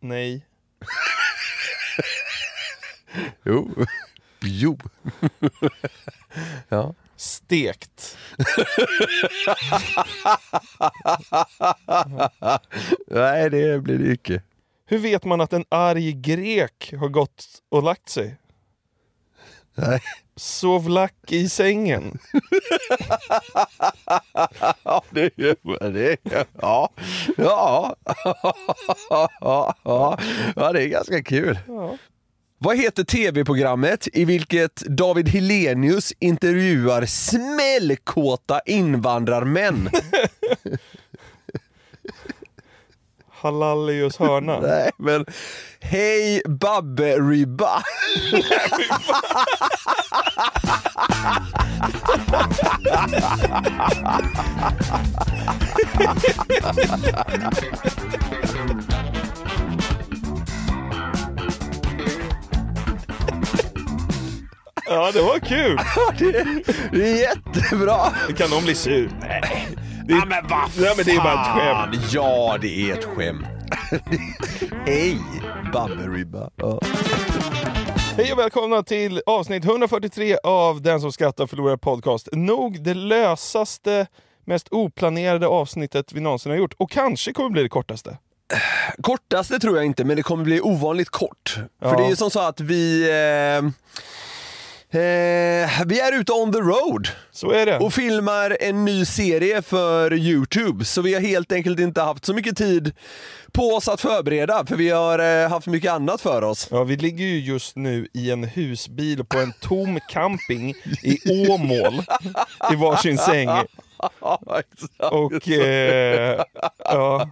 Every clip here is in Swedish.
Nej. Jo. Jo. ja. Stekt. Nej, det blir det icke. Hur vet man att en arg grek har gått och lagt sig? Nej. Sov lack i sängen. Ja, det är det. Ja. Ja. Ja. Ja, det är ganska kul. Vad heter tv-programmet i vilket David Helenius intervjuar smällkåta invandrarmän? Halallius hörna. Nej, men Hej Babbe-ribba. Ja, det var kul. Det är jättebra. Kan någon bli sur? Nej. Det ja, men vad Nej, men det är bara ett skämt. Ja, det är ett skämt. Hej Babbe-ribba. Ja. Hej och välkomna till avsnitt 143 av Den som skrattar förlorar podcast. Nog det lösaste, mest oplanerade avsnittet vi någonsin har gjort. Och kanske kommer bli det kortaste. Kortaste tror jag inte, men det kommer bli ovanligt kort. Ja. För det är ju som så att vi... Eh, eh, vi är ute on the road Så är det. och filmar en ny serie för Youtube. Så vi har helt enkelt inte haft så mycket tid på oss att förbereda, för vi har eh, haft mycket annat för oss. Ja, vi ligger ju just nu i en husbil på en tom camping i Åmål i varsin säng. Och eh, ja,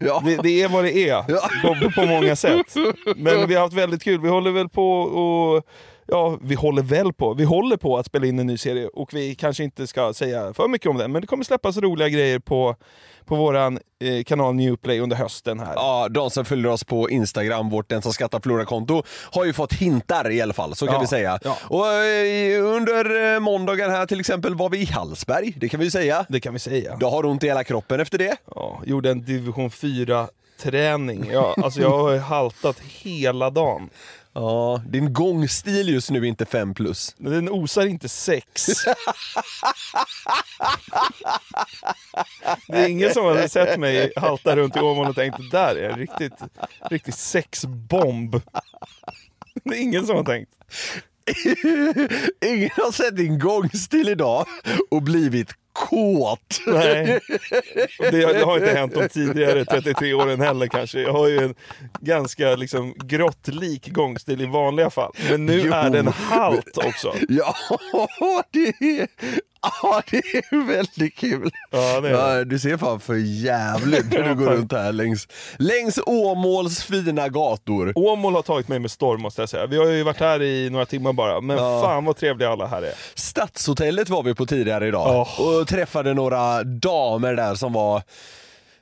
Ja. det, det är vad det är på, på många sätt. Men vi har haft väldigt kul. Vi håller väl på och Ja, vi håller väl på. Vi håller på att spela in en ny serie och vi kanske inte ska säga för mycket om den, men det kommer släppas roliga grejer på, på våran eh, kanal Newplay under hösten här. Ja, de som följer oss på Instagram, vårt Den som skrattar förlorar-konto, har ju fått hintar i alla fall, så kan Ja, vi säga. ja. Och eh, under eh, måndagen här till exempel var vi i Hallsberg, det kan vi säga. Det kan vi säga. Du har ont i hela kroppen efter det. Ja, gjorde en division 4 träning. Ja, alltså jag har haltat hela dagen. Ja, din gångstil just nu är inte 5 plus. Den osar inte sex. Det är ingen som har sett mig halta runt i Åmål och tänkt det där är en riktigt, riktigt sexbomb. Det är ingen som har tänkt. Ingen har sett din gångstil idag och blivit kåt. Nej, det, det har inte hänt de tidigare 33 åren heller kanske. Jag har ju en ganska liksom grottlik gångstil i vanliga fall. Men nu Jo. är den halt också. Ja, det är, ja, det är väldigt kul. Ja, det är. Ja, du ser fan för jävligt när du går runt här längs, längs Åmåls fina gator. Åmål har tagit mig med storm måste jag säga. Vi har ju varit här i några timmar bara, men Ja. fan vad trevliga alla här är. Stadshotellet var vi på tidigare idag Åh. Och träffade några damer där som var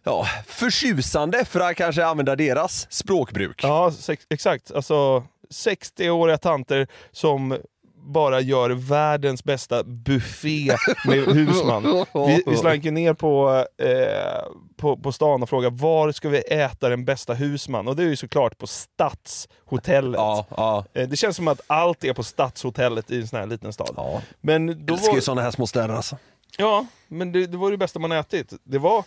ja, förtjusande för att kanske använda deras språkbruk. Ja, exakt. Alltså 60-åriga tanter som bara gör världens bästa buffé med husman. Vi, vi slank ju ner på, eh, på, på stan och frågade var ska vi äta den bästa husman? Och det är ju såklart på Stadshotellet. Ja, ja. Eh, Det känns som att allt är på Stadshotellet i en sån här liten stad. Ja. Men då Älskar var, ju sådana här små städer alltså. Ja, men det, det var det bästa man ätit. Det var,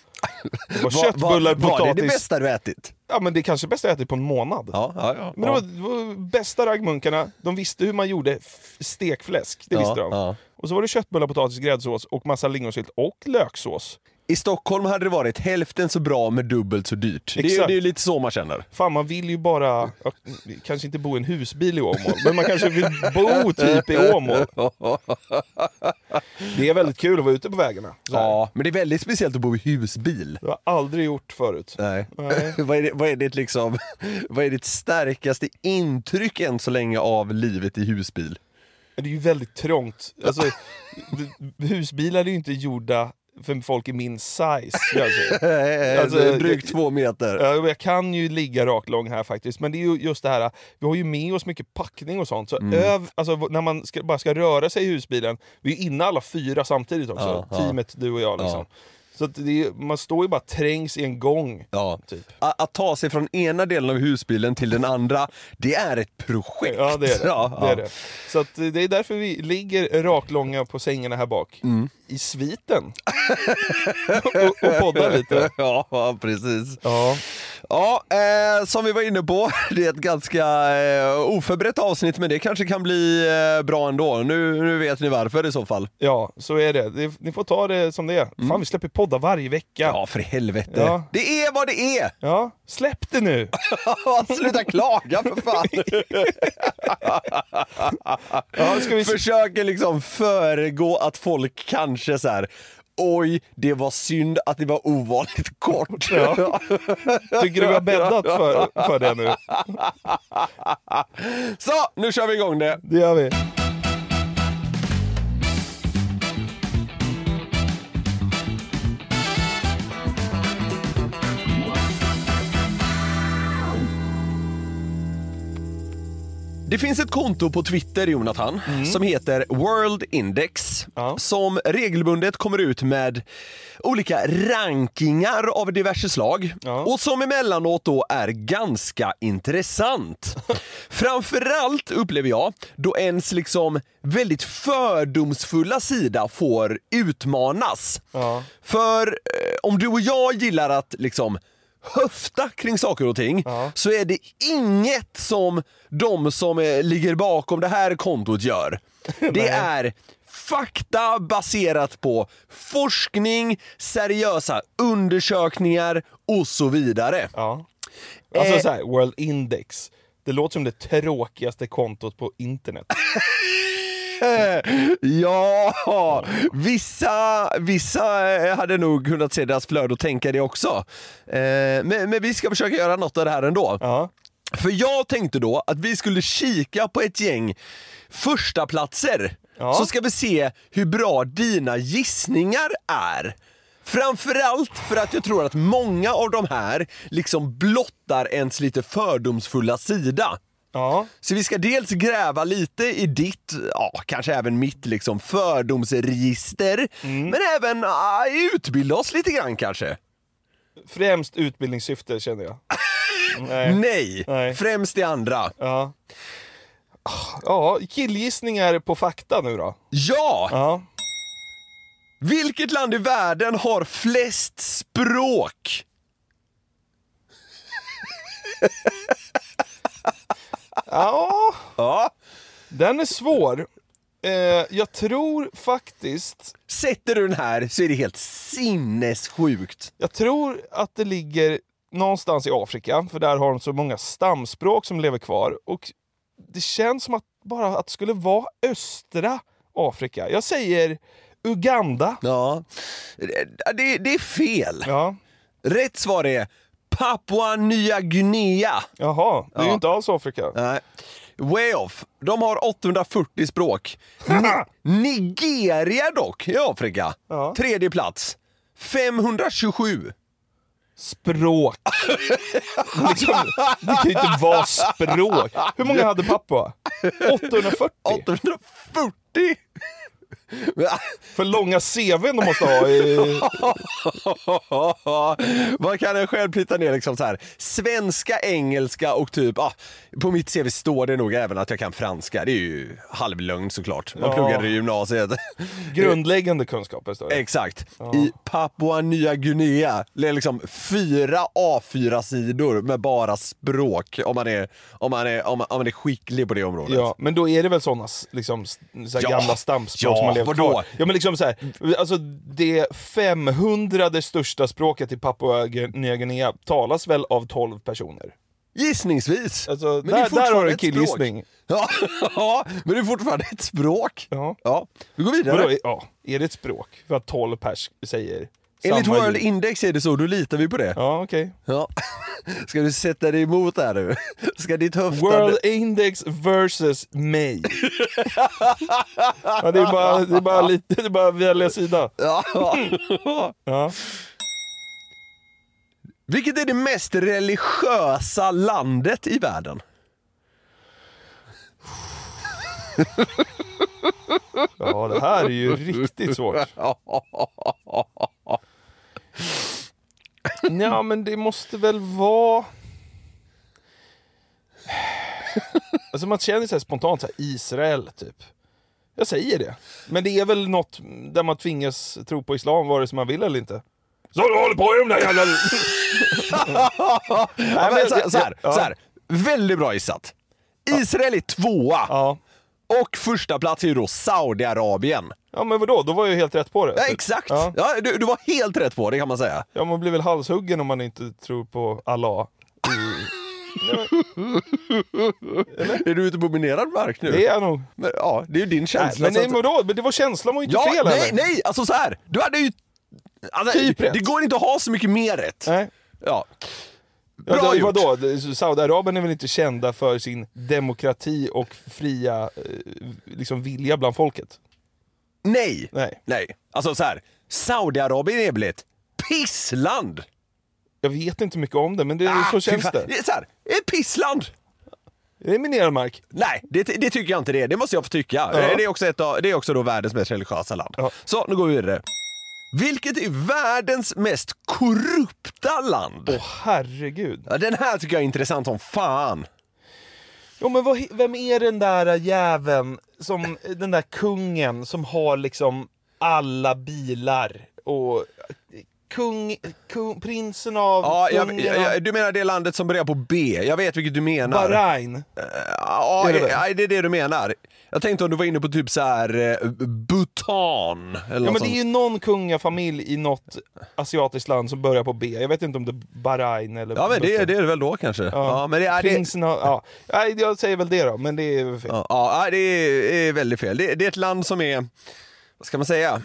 det var Va- köttbullar, va- Var det det potatis. bästa du ätit? Ja men det är kanske bästa jag ätit på en månad. Ja, ja, ja. Men det var, det var bästa raggmunkarna, de visste hur man gjorde stekfläsk. Det visste de. Och så var det köttbullar, potatis, gräddsås och massa lingonsylt och löksås. I Stockholm hade det varit hälften så bra med dubbelt så dyrt. Det är, det är ju lite så man känner. Fan man vill ju bara, kanske inte bo i en husbil i Åmål, men man kanske vill bo typ i Åmål. Det är väldigt kul att vara ute på vägarna. Ja, men det är väldigt speciellt att bo i husbil. Det har jag aldrig gjort förut. Nej. Nej. vad, är det, vad, är ditt liksom, vad är ditt starkaste intryck än så länge av livet i husbil? Det är ju väldigt trångt. Alltså, husbilar är ju inte gjorda för folk i min size. Kanske. Alltså, Drygt två meter. Ja, Jag kan ju ligga rakt lång här faktiskt, men det är ju just det här, vi har ju med oss mycket packning och sånt. Så Mm. öv, alltså, när man ska, bara ska röra sig i husbilen, vi är inne alla fyra samtidigt också, Ja, ja. teamet, du och jag. Liksom. Så det man står ju bara trängs i en gång. Ja. Typ. Att, att ta sig från ena delen av husbilen till den andra, det är ett projekt. Ja, det är det. Ja, det, ja. är det. Så att det är därför vi ligger raklånga på sängarna här bak. Mm. I sviten. och, och poddar lite. Ja, ja, precis. Ja. Ja, eh, som vi var inne på, det är ett ganska eh, oförberett avsnitt men det kanske kan bli eh, bra ändå. Nu, nu vet ni varför i så fall. ja, så är det. det. Ni får ta det som det är. Fan, vi släpper poddar varje vecka. Mm. Ja, för helvete. Ja. Det är vad det är! Ja, släpp det nu! Sluta klaga för fan! Ja, ska vi... Försöker liksom föregå att folk kanske så här. Oj, det var synd att det var ovanligt kort. Ja. Tycker du vi har bäddat för, för det nu? Så, nu kör vi igång det. Det gör vi. Det finns ett konto på Twitter, Jonathan, som heter World Index. Ja. Som regelbundet kommer ut med olika rankingar av diverse slag. Ja. Och som emellanåt då är ganska intressant. Framförallt upplever jag då ens liksom väldigt fördomsfulla sida får utmanas. Ja. För eh, om du och jag gillar att liksom höfta kring saker och ting Ja. så är det inget som de som ligger bakom det här kontot gör. Det är fakta baserat på forskning, seriösa undersökningar och så vidare. Ja. Alltså Eh. så här, World Index. Det låter som det tråkigaste kontot på internet. Ja, vissa, vissa eh, hade nog kunnat se deras flöde och tänka det också. Eh, Men, men vi ska försöka göra något av det här ändå. Ja. För jag tänkte då att vi skulle kika på ett gäng första platser Ja. Så ska vi se hur bra dina gissningar är. Framförallt för att jag tror att många av de här liksom blottar ens lite fördomsfulla sida. Ja. Så vi ska dels gräva lite i ditt, ja kanske även mitt liksom fördomsregister, men även ja, utbilda oss lite grann kanske. Främst utbildningssyfte känner jag. Nej. Nej, Nej. främst det andra. Ja. Ja, killgissningar på fakta nu då. Ja! Ja. Vilket land i världen har flest språk? Ja, Ja. den är svår. Eh, jag tror faktiskt, Sätter du den här så är det helt sinnessjukt. jag tror att det ligger någonstans i Afrika, för där har de så många stamspråk som lever kvar. Och det känns som att bara att det skulle vara östra Afrika. Jag säger Uganda. Ja. Det, det är fel. Ja, Rätt svar är Papua Nya Guinea. jaha, det är ju Ja. inte alls Afrika. Nej. Way off. De har 840 språk. Ni- Nigeria dock, i Afrika. Ja. Tredje plats. 527. Språk. liksom, det kan ju inte vara språk. Hur många hade pappa? 840? 840? För långa CVn de måste ha. I... Man kan jag själv plita ner liksom så här. svenska, engelska och typ, ah, på mitt CV står det nog även att jag kan franska. Det är ju halvlögn såklart. Man Ja. pluggade i gymnasiet. Grundläggande kunskaper står det. Exakt. I Papua Nya Guinea, det är liksom fyra A4-sidor med bara språk om man är, om man är, om man, om man är skicklig på det området. Ja, men då är det väl såna s- liksom, så Ja. gamla stammspråk Ja, som har levt vadå? kvar? Ja, men liksom så här, alltså det 500 största språket i Papua Nya Guinea talas väl av 12 personer? Gissningsvis. Alltså, Men det är där, där har du ett killgissning. Ja, ja, men det är fortfarande ett språk. Ja. Ja, vi går vidare. Vadå, ja, är det ett språk? För att 12 pers säger Enligt samma World ljud? Index är det så, då litar vi på det. Ja, okej. Ja. Ska du sätta dig emot där nu? Ska ditt höftande... World Index versus mig. ja, det, är bara, det är bara lite, det är bara att välja sida. Ja. Ja. Vilket är det mest religiösa landet i världen? ja, det här är ju riktigt svårt. Ja, men det måste väl vara... Alltså man känner sig spontant så här, Israel, typ. Jag säger det. Men det är väl något där man tvingas tro på islam vare sig man vill eller inte. Så du håller på med de där jävla... Ja, men så, så, här, Ja. så här. Väldigt bra gissat. Israel är tvåa. Ja. Och första plats är ju då Saudiarabien. ja, men vadå? Då var jag ju helt rätt på det. Ja, exakt! Ja. Ja. du, du var helt rätt på det kan man säga. Ja, man blir väl halshuggen om man inte tror på Allah. Är du ute på minerad mark nu? Det är jag nog. Men, ja, det är ju din Nej, känsla. men nej, men vadå? Men det var känslan var ju inte ja, fel nej, heller. nej, alltså så här. Du hade ju... Alltså, Typ rätt. det går inte att ha så mycket mer rätt. Nej. Ja. Bra gjort. vadå? Saudiarabien är väl inte kända för sin demokrati och fria eh, liksom vilja bland folket? Nej. Nej. Nej. Alltså så här. Saudiarabien är väl ett pissland? Jag vet inte mycket om det, men det, Ah, så känns det. Det är så här. Ett pissland. Det är minerad mark. Nej, det, det tycker jag inte det är. Det måste jag få tycka. Ja. Det, är också ett av, det är också då världens mest religiösa land. Ja. Så, nu går vi vidare. Vilket är världens mest korrupta land? Åh herregud. Ja, den här tycker jag är intressant som fan. Jo, men vad, vem är den där jäveln, som, den där kungen som har liksom alla bilar och kung, kung prinsen av Ja, jag, jag, du menar det landet som börjar på B? Jag vet vilket du menar. Bahrain. Ja, Är det ja, det är det du menar. Jag tänkte om du var inne på typ så här eh, Bhutan. Eller Ja, något men det är ju någon kungafamilj i något asiatiskt land som börjar på B. Jag vet inte om det är Bahrain eller... Ja men det, är- det är det väl då kanske. Ja, men det är, det, Prinsen har... Ja. Jag säger väl det då, men det är fel. ja, ja, det är, är väldigt fel. Det, det är ett land som är, vad ska man säga,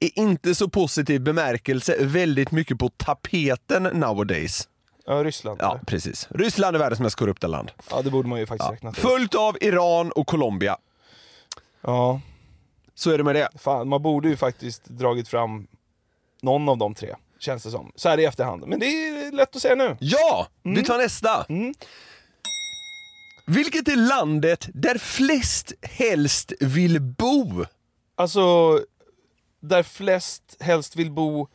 i inte så positiv bemärkelse väldigt mycket på tapeten nowadays. Ja, Ryssland. Ja, precis. Ryssland är världens mest korrupta land. ja, det borde man ju faktiskt räkna till. Följt av Iran och Colombia. Ja, Så är det med det. fan, man borde ju faktiskt dragit fram någon av de tre, känns det som. Så här i efterhand. Men det är lätt att säga nu. Ja, vi tar nästa. Mm. Vilket är landet där flest helst vill bo? Alltså, där flest helst vill bo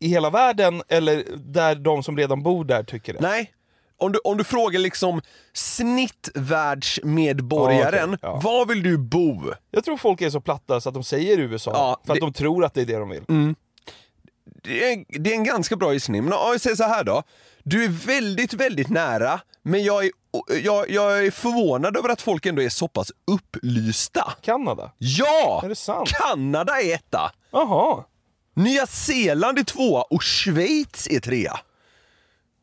i hela världen eller där de som redan bor där tycker det? Nej, om du, om du frågar liksom snittvärldsmedborgaren, Ja, okej, ja. var vill du bo? Jag tror folk är så platta så att de säger USA, Ja, för att det- Mm. de tror att det är det de vill. Det är, det är en ganska bra gissning. Men om jag säger så här då. Du är väldigt, väldigt nära, men jag är, jag, jag är förvånad över att folk ändå är så pass upplysta. Kanada? Ja! Är? Kanada är etta. Jaha. Nya Zeeland är tvåa och Schweiz är trea.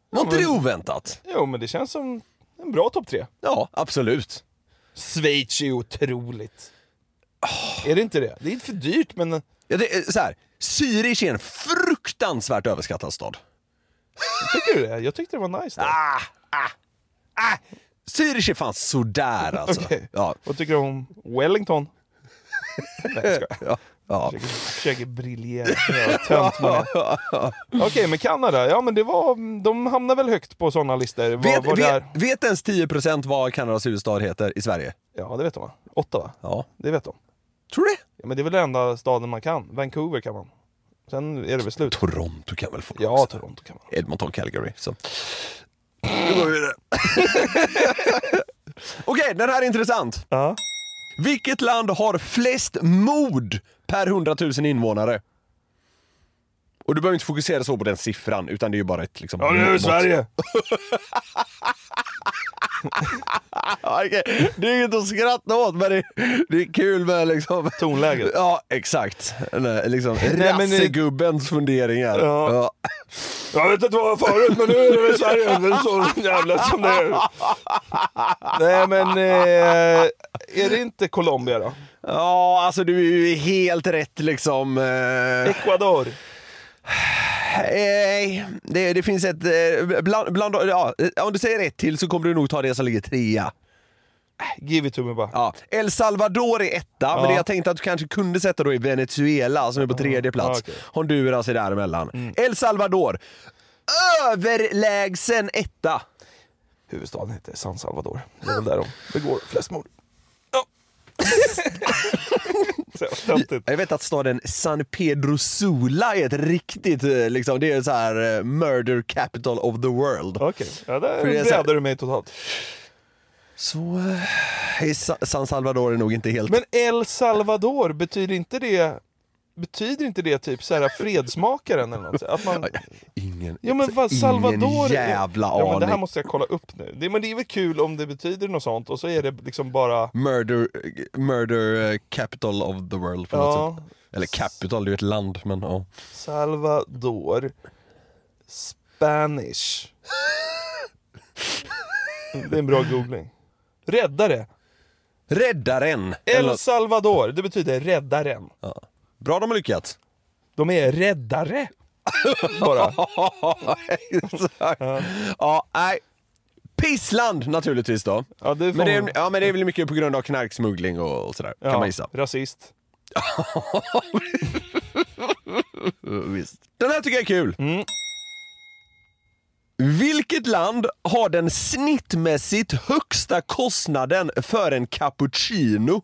Var inte det oväntat? Jo, men det känns som en bra topp tre. Ja, absolut. Schweiz är otroligt. Är det inte det? Det är inte för dyrt, men Ja, det är så här. Zürich är en fruktansvärt överskattad stad. tycker du det? Jag tyckte det var nice där. Ah, ah, ah. Zürich är fan sådär alltså. Okej. Ja, Vad tycker du om Wellington? Nej, jag ja, ja. Försöker, försöker briljera. Tömt man. Okej, men Kanada, ja men det var, de hamnar väl högt på sådana listor. Var, Vet, var vet, vet ens 10% vad Kanadas huvudstad heter i Sverige? Ja, det vet de va? Ottawa? Ja. Det vet de. Tror du det? Ja, men det är väl den enda staden man kan. Vancouver kan man. Sen är det väl slut. Toronto kan väl få Ja, också. Toronto kan man. Edmonton, Calgary. Så. Nu går vi vidare. Okej, den här är intressant. Ja. Vilket land har flest mord per 100 000 invånare? Och du behöver inte fokusera så på den siffran, utan det är ju bara ett liksom... Ja, nu är det. Sverige! Okej. Det är inget att skratta åt, men det, det är kul med liksom... Tonläget. Ja, exakt. Eller, liksom, rassegubbens funderingar. Ja. Ja. Jag vet inte vad jag var förut, men nu är det väl Sverige. Det är så jävla som det är. Nej, men eh, är det inte Colombia då? Ja, alltså du är ju helt rätt liksom. Eh, Ecuador? Nej, det, det finns ett... eh, Bland, bland, ja, eh, om du säger ett till så kommer du nog ta det som ligger trea. Give it to me bara. Ja. El Salvador är etta, men det jag tänkte att du kanske kunde sätta då i Venezuela som är på tredje plats. Ja, okej. Honduras är däremellan. El Salvador, överlägsen etta. Huvudstaden heter San Salvador. Det är väl där de begår flest mord. Ja. Så jävla töntigt. Jag vet att staden San Pedro Sula är ett riktigt, eh, liksom, det är så här eh, murder capital of the world. Okej, ja, där brädade du mig totalt. Så eh, San Salvador är nog inte helt... Men El Salvador, betyder inte det Betyder inte det typ så här fredsmakaren eller något? Att man, ingen, ja men vad, Salvador... ingen jävla ja, men det här aning. måste jag kolla upp nu. Det, men det är väl kul om det betyder något sånt och så är det liksom bara... Murder, murder eh, capital of the world på något Ja, sätt. Eller capital, det är ju ett land men ja. Salvador Spanish. Det är en bra googling. Räddare. Räddaren! El något- Salvador, det betyder räddaren. Bra de har lyckats. De är räddare. Bara. Exakt. ja, nej. Pissland naturligtvis då. Ja, det får Men det, är, man- ja, men det är väl mycket på grund av knarksmuggling och, och sådär, kan man gissa. rasist. Visst. Den här tycker jag är kul. Mm. Vilket land har den snittmässigt högsta kostnaden för en cappuccino?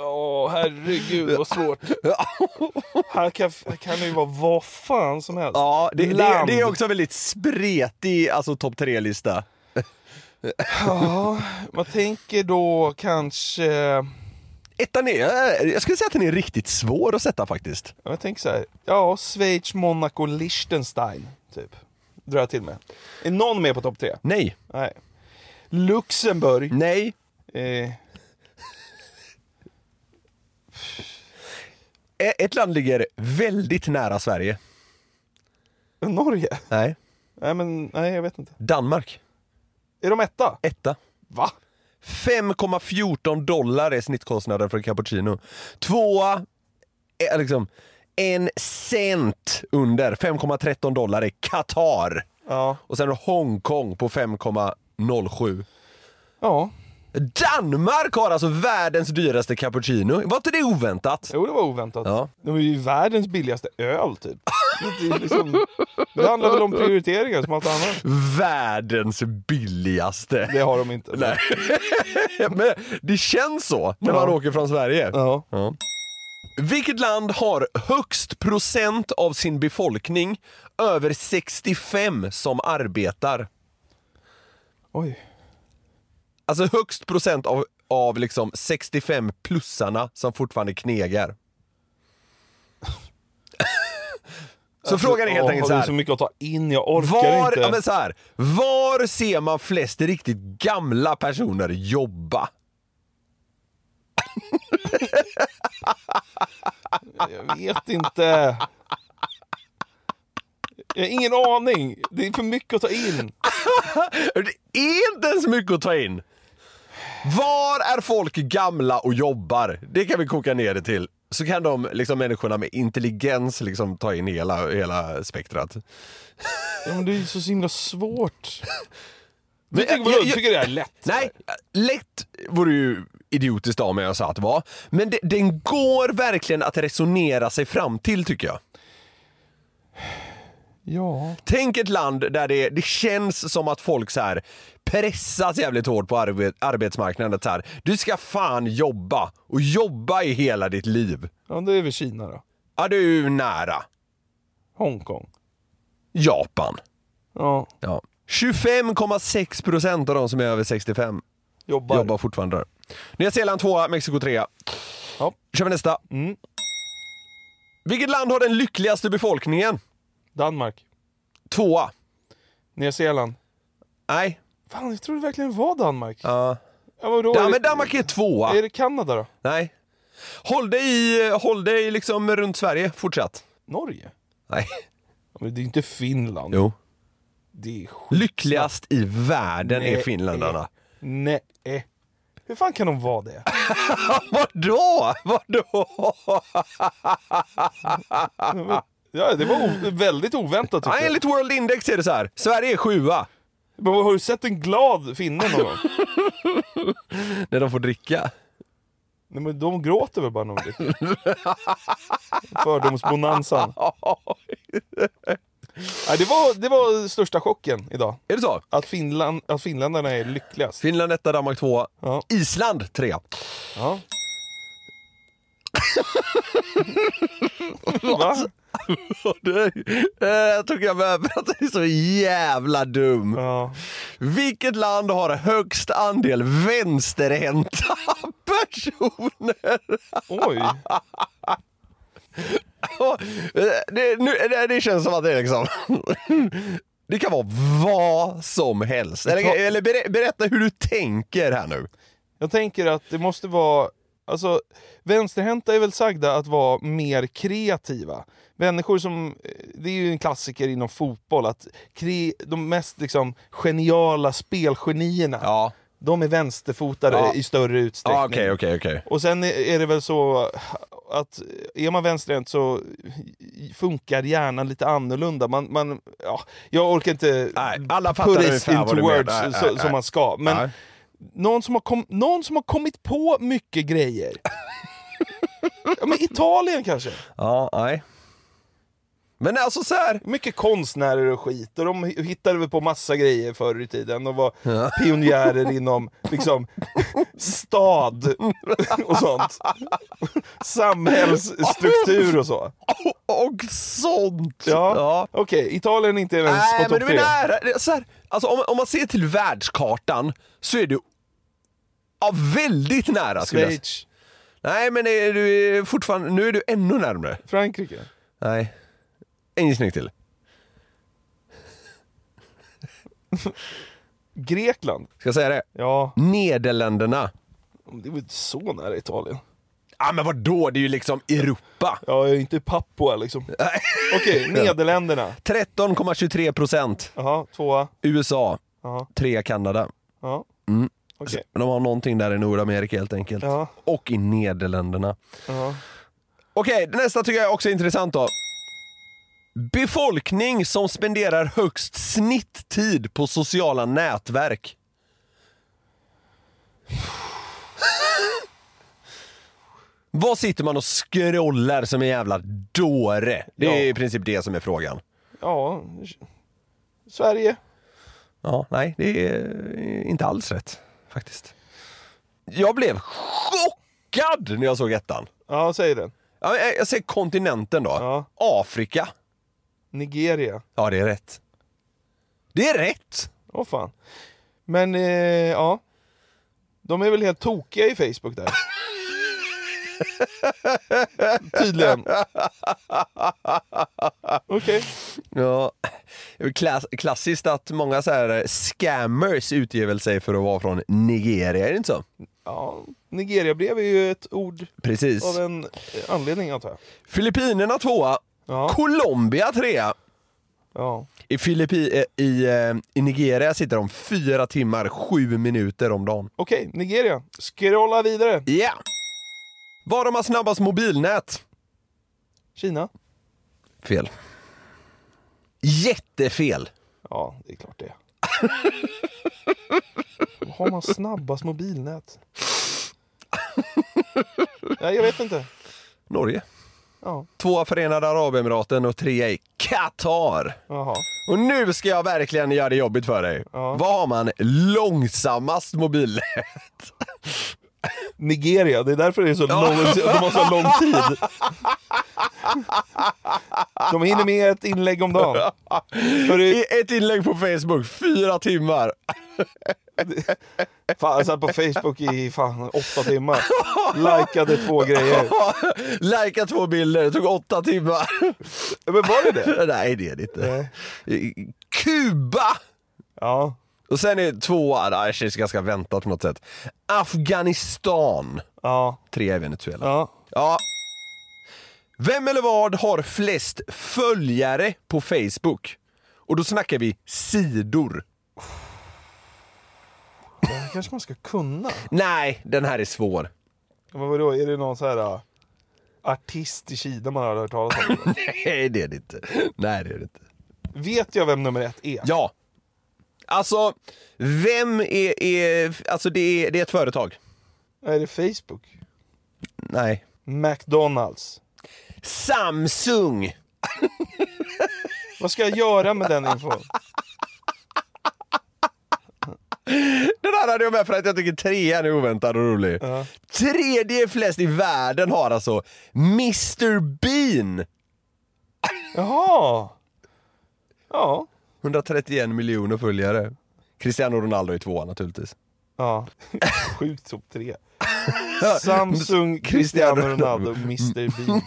Åh herregud vad svårt. här, kan, kan det ju vara vad fan som helst. Ja, det, det, det är också väldigt spretig alltså, topp tre-lista. Ja, man tänker då kanske... Ettan är, jag skulle säga att den är riktigt svår att sätta faktiskt. Ja, Jag tänker så här. Ja, Schweiz, Monaco, Liechtenstein. Typ. Drar jag till med. Är någon med på topp tre? Nej, Nej. Luxemburg. nej, Eh, ett land ligger väldigt nära Sverige. Norge? Nej. Nej, men nej, jag vet inte. Danmark, Är de etta? etta. Va? 5,14 dollar är snittkostnaden för en cappuccino. Tvåa är liksom en cent under, 5,13 dollar är Qatar. Ja. Och sen Hongkong på 5,07. Ja. Danmark har alltså världens dyraste cappuccino. Var inte det oväntat? Jo, det var oväntat. Ja. De är ju världens billigaste öl, typ. Det, är liksom, det handlar väl om prioriteringar som allt annat. Världens billigaste. Det har de inte. Nej. Men det känns så när man Ja. åker från Sverige. Ja. Ja. Vilket land har högst procent av sin befolkning över 65 som arbetar? Oj. Alltså högst procent av, av liksom 65-plussarna som fortfarande knegar. Så frågan är helt Åh, enkelt så Det är här. så mycket att ta in, jag orkar Var, inte. ja, men så här, var ser man flest riktigt gamla personer jobba? Jag vet inte. Jag har ingen aning. Det är för mycket att ta in. Det är inte ens mycket att ta in. Var är folk gamla och jobbar? Det kan vi koka ner det till. Så kan de liksom, människorna med intelligens liksom, ta in hela, hela spektrat. Ja, men det är så himla svårt. Du Men, tycker, jag- du jag- tycker det är lätt? Nej, lätt vore ju idiotiskt av mig jag sa att det var. Men det, den går verkligen att resonera sig fram till tycker jag. Ja. Tänk ett land där det, det känns som att folk så här pressas jävligt hårt på arbet, arbetsmarknaden. Så här, du ska fan jobba och jobba i hela ditt liv. Ja, det är väl Kina då. Ja, du är nära. Hongkong. Japan. Ja, Ja. 25,6 procent av de som är över 65 jobbar. jobbar fortfarande där. Nya Zeeland 2, Mexiko 3. Ja. kör vi nästa. Mm. Vilket land har den lyckligaste befolkningen? Danmark. Tvåa. Nya Zeeland. Nej. Fan, jag trodde verkligen det var Danmark. Ja. Ja, vadå? Ja, Är men det- Danmark är tvåa. Är det Kanada då? Nej. Håll dig, i, håll dig liksom runt Sverige fortsatt. Norge? Nej. Ja, Men det är inte Finland. Jo. Det är skit. Lyckligast i världen är Nej. finländarna. Nej. Hur fan kan de vara det? Vadå? Vadå? Ja, det var väldigt oväntat Ja, enligt World Index är det så här. Sverige är sjua. Men har du sett en glad finne någon gång? När de får dricka. Nej men de gråter väl bara när de dricker? Fördomsbonanzan. Nej, det, var, det var största chocken idag. Är det så? Att, Finland, att finländarna är lyckligast. Finland etta, Danmark tvåa. Ja. Island trea. Ja. Va? Det- eh, Jag tycker jag behöver att det är så jävla dum. Ja. Vilket land har högst andel vänsterhänta personer? Oj. Det, nu, det, det känns som att det är liksom... Det kan vara vad som helst. Eller, eller ber, berätta hur du tänker här nu. Jag tänker att det måste vara... Alltså, vänsterhänta är väl sagda att vara mer kreativa. Människor som... Det är ju en klassiker inom fotboll att kre, de mest liksom, geniala spelgenierna, Ja, de är vänsterfotade Ja. i större utsträckning. ja okej, okej, okej. Och sen är- det väl så att är man vänsterhänt så funkar hjärnan lite annorlunda. Man, man, ja, jag orkar inte Nej, alla put it into words Nej, nej, som man ska. Men. Någon som, har kom, någon som har kommit på mycket grejer. ja, men Italien kanske? Ja, nej. Men alltså så här. Mycket konstnärer och skit. Och de hittade väl på massa grejer förr i tiden och var pionjärer inom liksom, stad och sånt. Samhällsstruktur och så. Och sånt! Ja. Okej, Italien är inte ens Nej, på men topp du är tre. nära. Det är Så här, alltså, om, om man ser till världskartan så är du ja, väldigt nära. skulle jag säga. Schweiz, Nej, men är du fortfarande, nu är du ännu närmare. Frankrike. Nej. En gissning till. Grekland. Ska jag säga det? Ja, Nederländerna. det väl inte så nära Italien. Ja men vadå, det är ju liksom Europa. Ja, jag är inte Papua liksom. Okej, Nederländerna. 13,23 procent. Jaha, tvåa. USA. Jaha, Tre Kanada. ja. Mm. Okej. De har någonting där i Nordamerika helt enkelt. Ja. Och i Nederländerna. Ja. Okej, nästa tycker jag också är intressant då. Befolkning som spenderar högst snitttid på sociala nätverk. Vad sitter man och scrollar som en jävla dåre? Det är Ja. i princip det som är frågan. ja. Sverige. Ja, nej, det är inte alls rätt faktiskt. Jag blev chockad när jag såg ettan. Ja, säg den. Ja, jag- säger kontinenten då. Ja. Afrika. Nigeria. Ja, det är rätt. Det är rätt! Åh fan. Men, eh, ja. De är väl helt tokiga i Facebook där. Tydligen. Okej. Ja. Är väl klass, klassiskt att många så här scammers utger väl sig för att vara från Nigeria, är det inte så? Ja, Nigeria-brev är ju ett ord Precis. av en eh, anledning antar jag. Filippinerna tvåa, Ja. Colombia trea. Ja. I, Filippi, eh, i, eh, I Nigeria sitter de fyra timmar, sju minuter om dagen. Okej, Nigeria. Scrolla vidare. Ja! Var de har snabbast mobilnät? Kina. Fel. Jättefel. Ja, det är klart det. Har man snabbast mobilnät? Nej, jag vet inte. Norge. Ja. tvåa Förenade Arabemiraten och trea i Qatar. Jaha. Och nu ska jag verkligen göra det jobbigt för dig. Ja. Vad har man långsammast mobil? Nigeria, det är därför det är så lång, de har så lång tid. De hinner med ett inlägg om dagen. Hörru, ett inlägg på Facebook, fyra timmar. fan, jag satt på Facebook i fan, åtta timmar. Likade två grejer. Lajka två bilder, det tog åtta timmar. Men var det det? Nej det är det inte. Kuba! Ja. Och sen är tvåa, det känns ganska väntat på något sätt. Afghanistan. Ja. Tre är Venezuela. Ja. Ja. Vem eller vad har flest följare på Facebook? Och då snackar vi sidor. Det här kanske man ska kunna. Nej, den här är svår. Men vadå, är det någon så här uh, artist i Kina man har hört talas om? Nej, det är det inte. Nej, det är det inte. Vet jag vem nummer ett är? Ja. Alltså, vem är... är alltså det är, det är ett företag. Är det Facebook? Nej. McDonalds? Samsung! Vad ska jag göra med den infon? Den här hade jag med för att jag tycker trean är oväntad och rolig. Ja. Tredje flest i världen har alltså Mr Bean. Jaha! Ja. 131 miljoner följare. Cristiano Ronaldo är tvåa naturligtvis. Ja. Sjukt topp tre. Samsung, Cristiano Ronaldo, Mr Bean.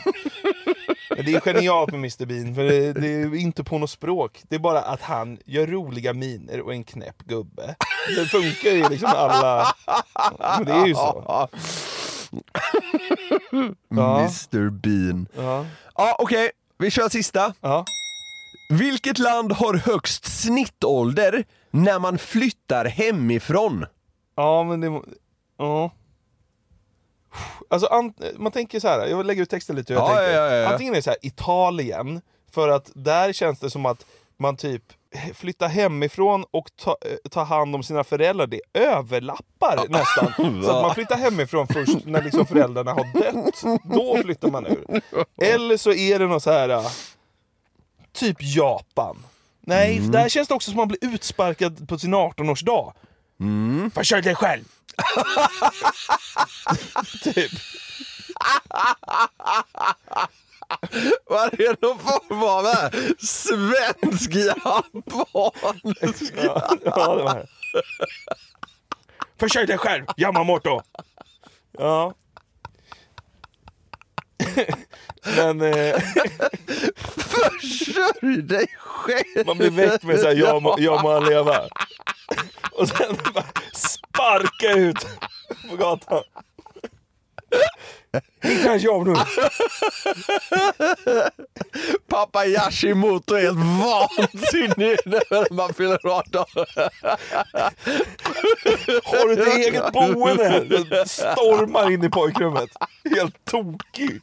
Men Det är genialt med Mr Bean, för det, det är inte på något språk. Det är bara att han gör roliga miner och en knäpp gubbe. Det funkar ju liksom alla... Men det är ju så. Mr Bean. Ja. Ja, okej. Vi kör sista. Ja. Vilket land har högst snittålder när man flyttar hemifrån? Ja, men det... Ja. Alltså, an, man tänker så här. jag lägger ut texten lite hur jag Ja, tänker. ja, ja. Antingen är det så här, Italien, för att där känns det som att man typ flyttar hemifrån och ta, eh, tar hand om sina föräldrar, det överlappar nästan. Så att man flyttar hemifrån först när liksom föräldrarna har dött. Då flyttar man ur. Eller så är det något så här typ Japan. Nej, Mm. där känns det också som att man blir utsparkad på sin 18-årsdag. Mm. Försörj dig själv! typ. Vad är det någon form av svensk japansk? Ja, ja, det var det. Försörj dig själv, Yamamoto! Ja. Men eh, Försörj dig själv! man blir väckt med såhär, jag, må- jag må leva. Och sen bara sparka ut på gatan. Inte ens jag nu. Pappa Yashimoto är helt vansinnig när man fyller 18. Har du ett eget boende? Stormar in i pojkrummet. Helt tokig.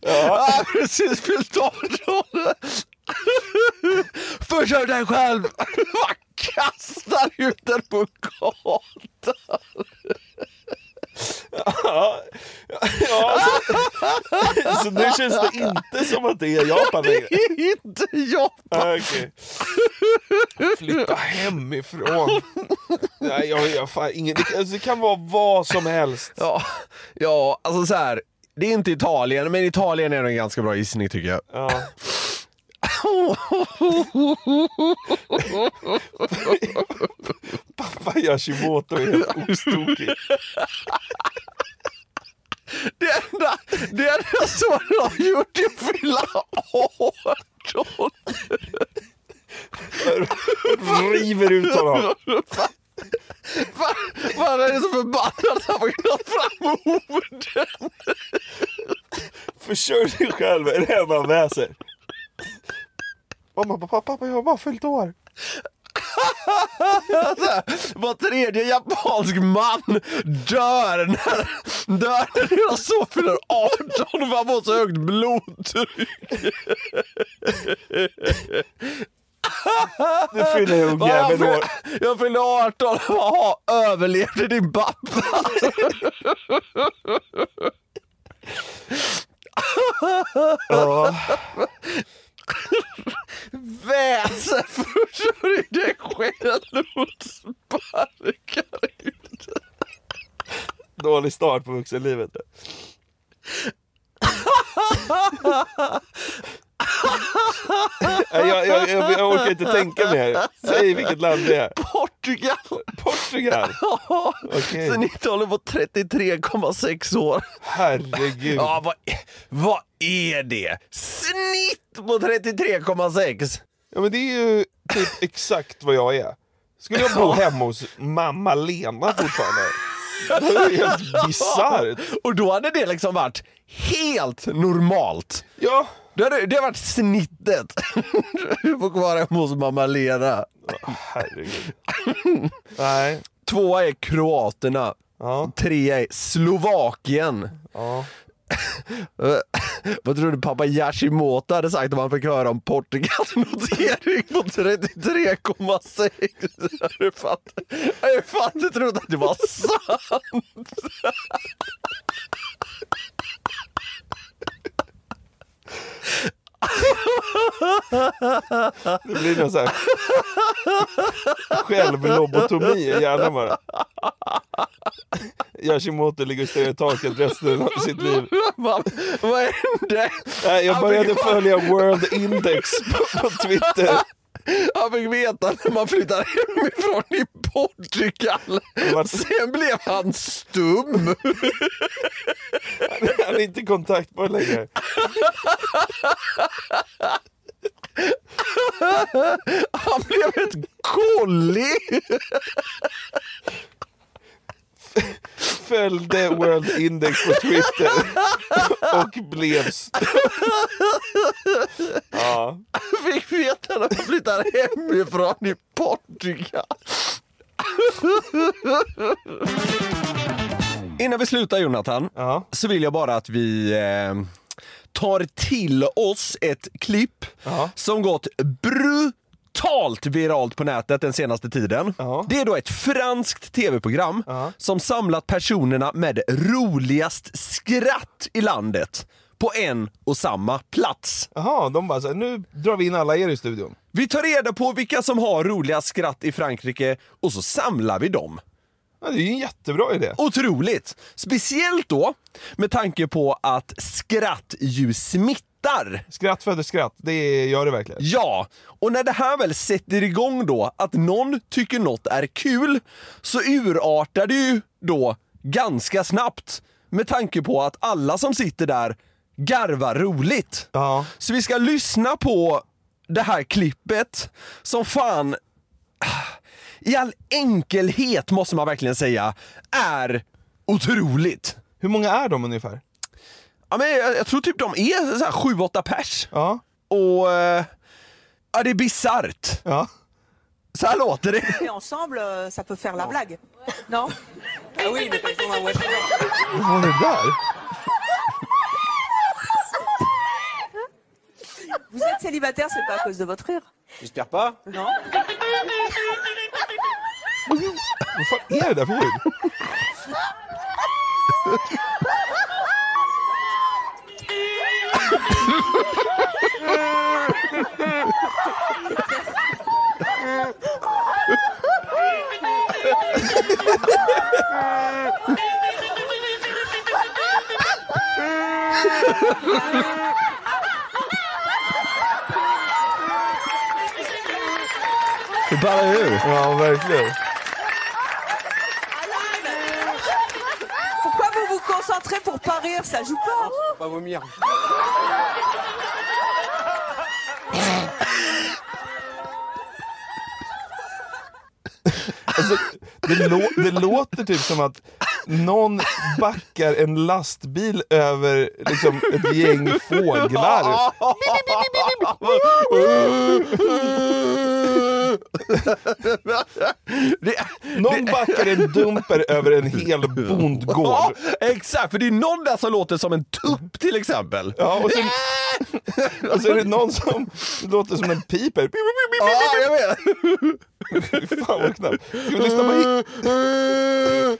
Ja, precis fyllt 18. Försörj dig själv! Bara kastar ut den på gatan. Ja, ja så, så nu känns det inte som att det är Japan längre. Inte Japan. Ah, okej. Flytta hemifrån. Nej, jag, jag, fan, ingen, det, alltså, det kan vara vad som helst. Ja, ja, alltså så här. Det är inte Italien, men Italien är en ganska bra gissning tycker jag. Ja. Pappa Yashimoto är helt ostokig. Det enda, det enda som han har gjort är att fylla 18. River ut honom. Fan, fan, han är så förbannad att han får knappt fram orden. Försörj dig själv är det enda han väser. Mamma, pappa, pappa, jag har bara fyllt år. Var tredje japansk man dör när, dör när deras son fyller 18 för han får så högt blodtryck. Nu fyller jag Va, jag, jäveln år. fyller, jag fyllde 18, jaha, överlevde din pappa? Ja, Väser försörjer dig självmordsbarkar ut. dålig start på vuxenlivet. Jag, jag, jag, jag orkar inte tänka mer. Säg vilket land det är. Portugal! Portugal? Ja, håller på 33,6 år. Herregud. Ja, vad, vad är det? Snitt på 33,6! Ja men det är ju typ exakt vad jag är. Skulle jag bo hemma hos mamma Lena fortfarande? Det är helt bisarrt. Och då hade det liksom varit helt normalt. Ja, Det hade, det hade varit snittet. Du får vara hemma hos mamma Lena. herregud. Nej. Tvåa är Kroaterna. Ja, Trea är Slovakien. ja. Vad tror du pappa Yashimoto hade sagt om han fick höra om Portugals notering på 33,6? Jag fattar, jag fan inte trott att det var sant. Det blir någon sån här självlobotomi i hjärnan bara. Yoshimoto ligger i taket resten av sitt liv. Vad, vad hände? Jag började följa World Index på, på Twitter. Han fick veta när man flyttar hemifrån i Portugal. Sen blev han stum. Han är inte kontaktbar längre. Han blev ett kolli. Följde World Index på Twitter och blev... Ja. Fick veta när man flyttar hemifrån i Portugal. Innan vi slutar Jonathan, Ja. så vill jag bara att vi eh, tar till oss ett klipp Ja. som gått brutalt viralt på nätet den senaste tiden. Ja. Det är då ett franskt tv-program Ja. som samlat personerna med roligast skratt i landet på en och samma plats. Jaha, de bara så nu drar vi in alla er i studion. Vi tar reda på vilka som har roliga skratt i Frankrike och så samlar vi dem. Ja, det är ju en jättebra idé. Otroligt! Speciellt då med tanke på att skratt ju smittar. Skratt föder skratt, det gör det verkligen. Ja, och när det här väl sätter igång då, att någon tycker något är kul, så urartar det ju då ganska snabbt. Med tanke på att alla som sitter där garvar roligt. Ja. Så vi ska lyssna på det här klippet som fan, i all enkelhet måste man verkligen säga, är otroligt. Hur många är de ungefär? Ja, men jag, jag tror typ de är så här 7-8 pers. Ja. Och eh, ja, det är bisarrt. Ja. Så här låter det. Et ensemble, euh, ça peut faire la blague. Non? Ah oui, mais pas dans la voiture. Vad var det där? Vous êtes célibataire, c'est pas à cause de votre rire J'espère pas. Non? Vad fan är det där för ljud? Det ballar ur. Ja, verkligen. Pourquoi vous vous concentrez pour pas rire? Ça joue pas Pas vomir. Alltså, det, lå det låter typ som att någon backar en lastbil över liksom, ett gäng fåglar. Det, Någon backar en dumper över en hel bondgård. ja, exakt, för det är någon där som låter som en tupp till exempel. Ja, och, sen, och så är det någon som låter som en piper. Ja, jag vet. Fan vad knappt. Ska vi lyssna på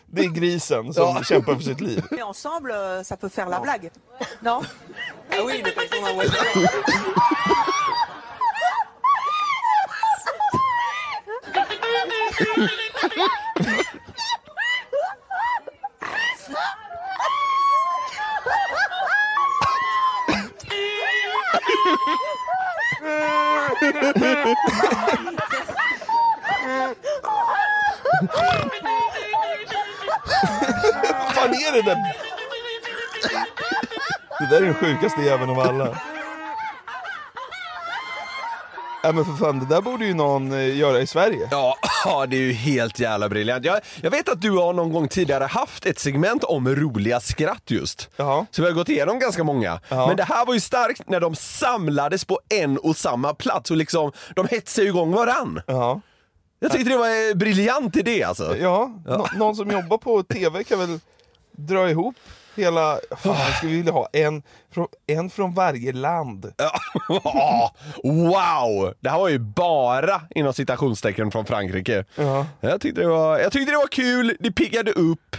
Det är grisen som kämpar för sitt liv. Ensemble, ça peut faire la blague. Non Ah oui, mais pas Vad fan är det där? Det där är den sjukaste jäveln av alla. Ja men för fan, det där borde ju någon eh, göra i Sverige. Ja, ja, det är ju helt jävla briljant. Jag, jag vet att du har någon gång tidigare haft ett segment om roliga skratt just. Ja. Så vi har gått igenom ganska många. Ja. Men det här var ju starkt när de samlades på en och samma plats och liksom, de hetsade igång varann. Ja, Jag tyckte det var en briljant idé alltså. ja. Nå- någon som jobbar på TV kan väl dra ihop hela... Fan, jag skulle vilja ha en från, en från varje land. Wow! Det här var ju bara inom citationstecken från Frankrike. Ja. Jag, tyckte det var, jag tyckte det var kul, det piggade upp.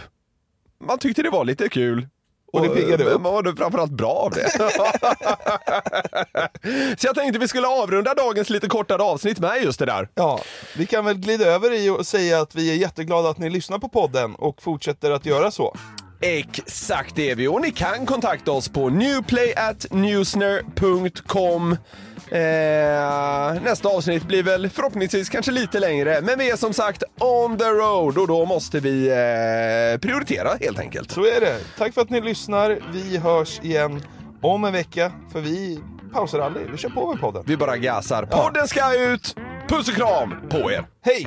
Man tyckte det var lite kul. Och det piggade upp. Man mådde framförallt bra av det. Så jag tänkte vi skulle avrunda dagens lite kortare avsnitt med just det där. Ja, vi kan väl glida över i och säga att vi är jätteglada att ni lyssnar på podden och fortsätter att göra så. Exakt det är vi och ni kan kontakta oss på newplayatnewsner.com eh, Nästa avsnitt blir väl förhoppningsvis kanske lite längre men vi är som sagt on the road och då måste vi eh, prioritera helt enkelt. Så är det. Tack för att ni lyssnar. Vi hörs igen om en vecka, för vi pausar aldrig. Vi kör på med podden. Vi bara gasar. Podden ska ut! Puss och kram på er! Hej!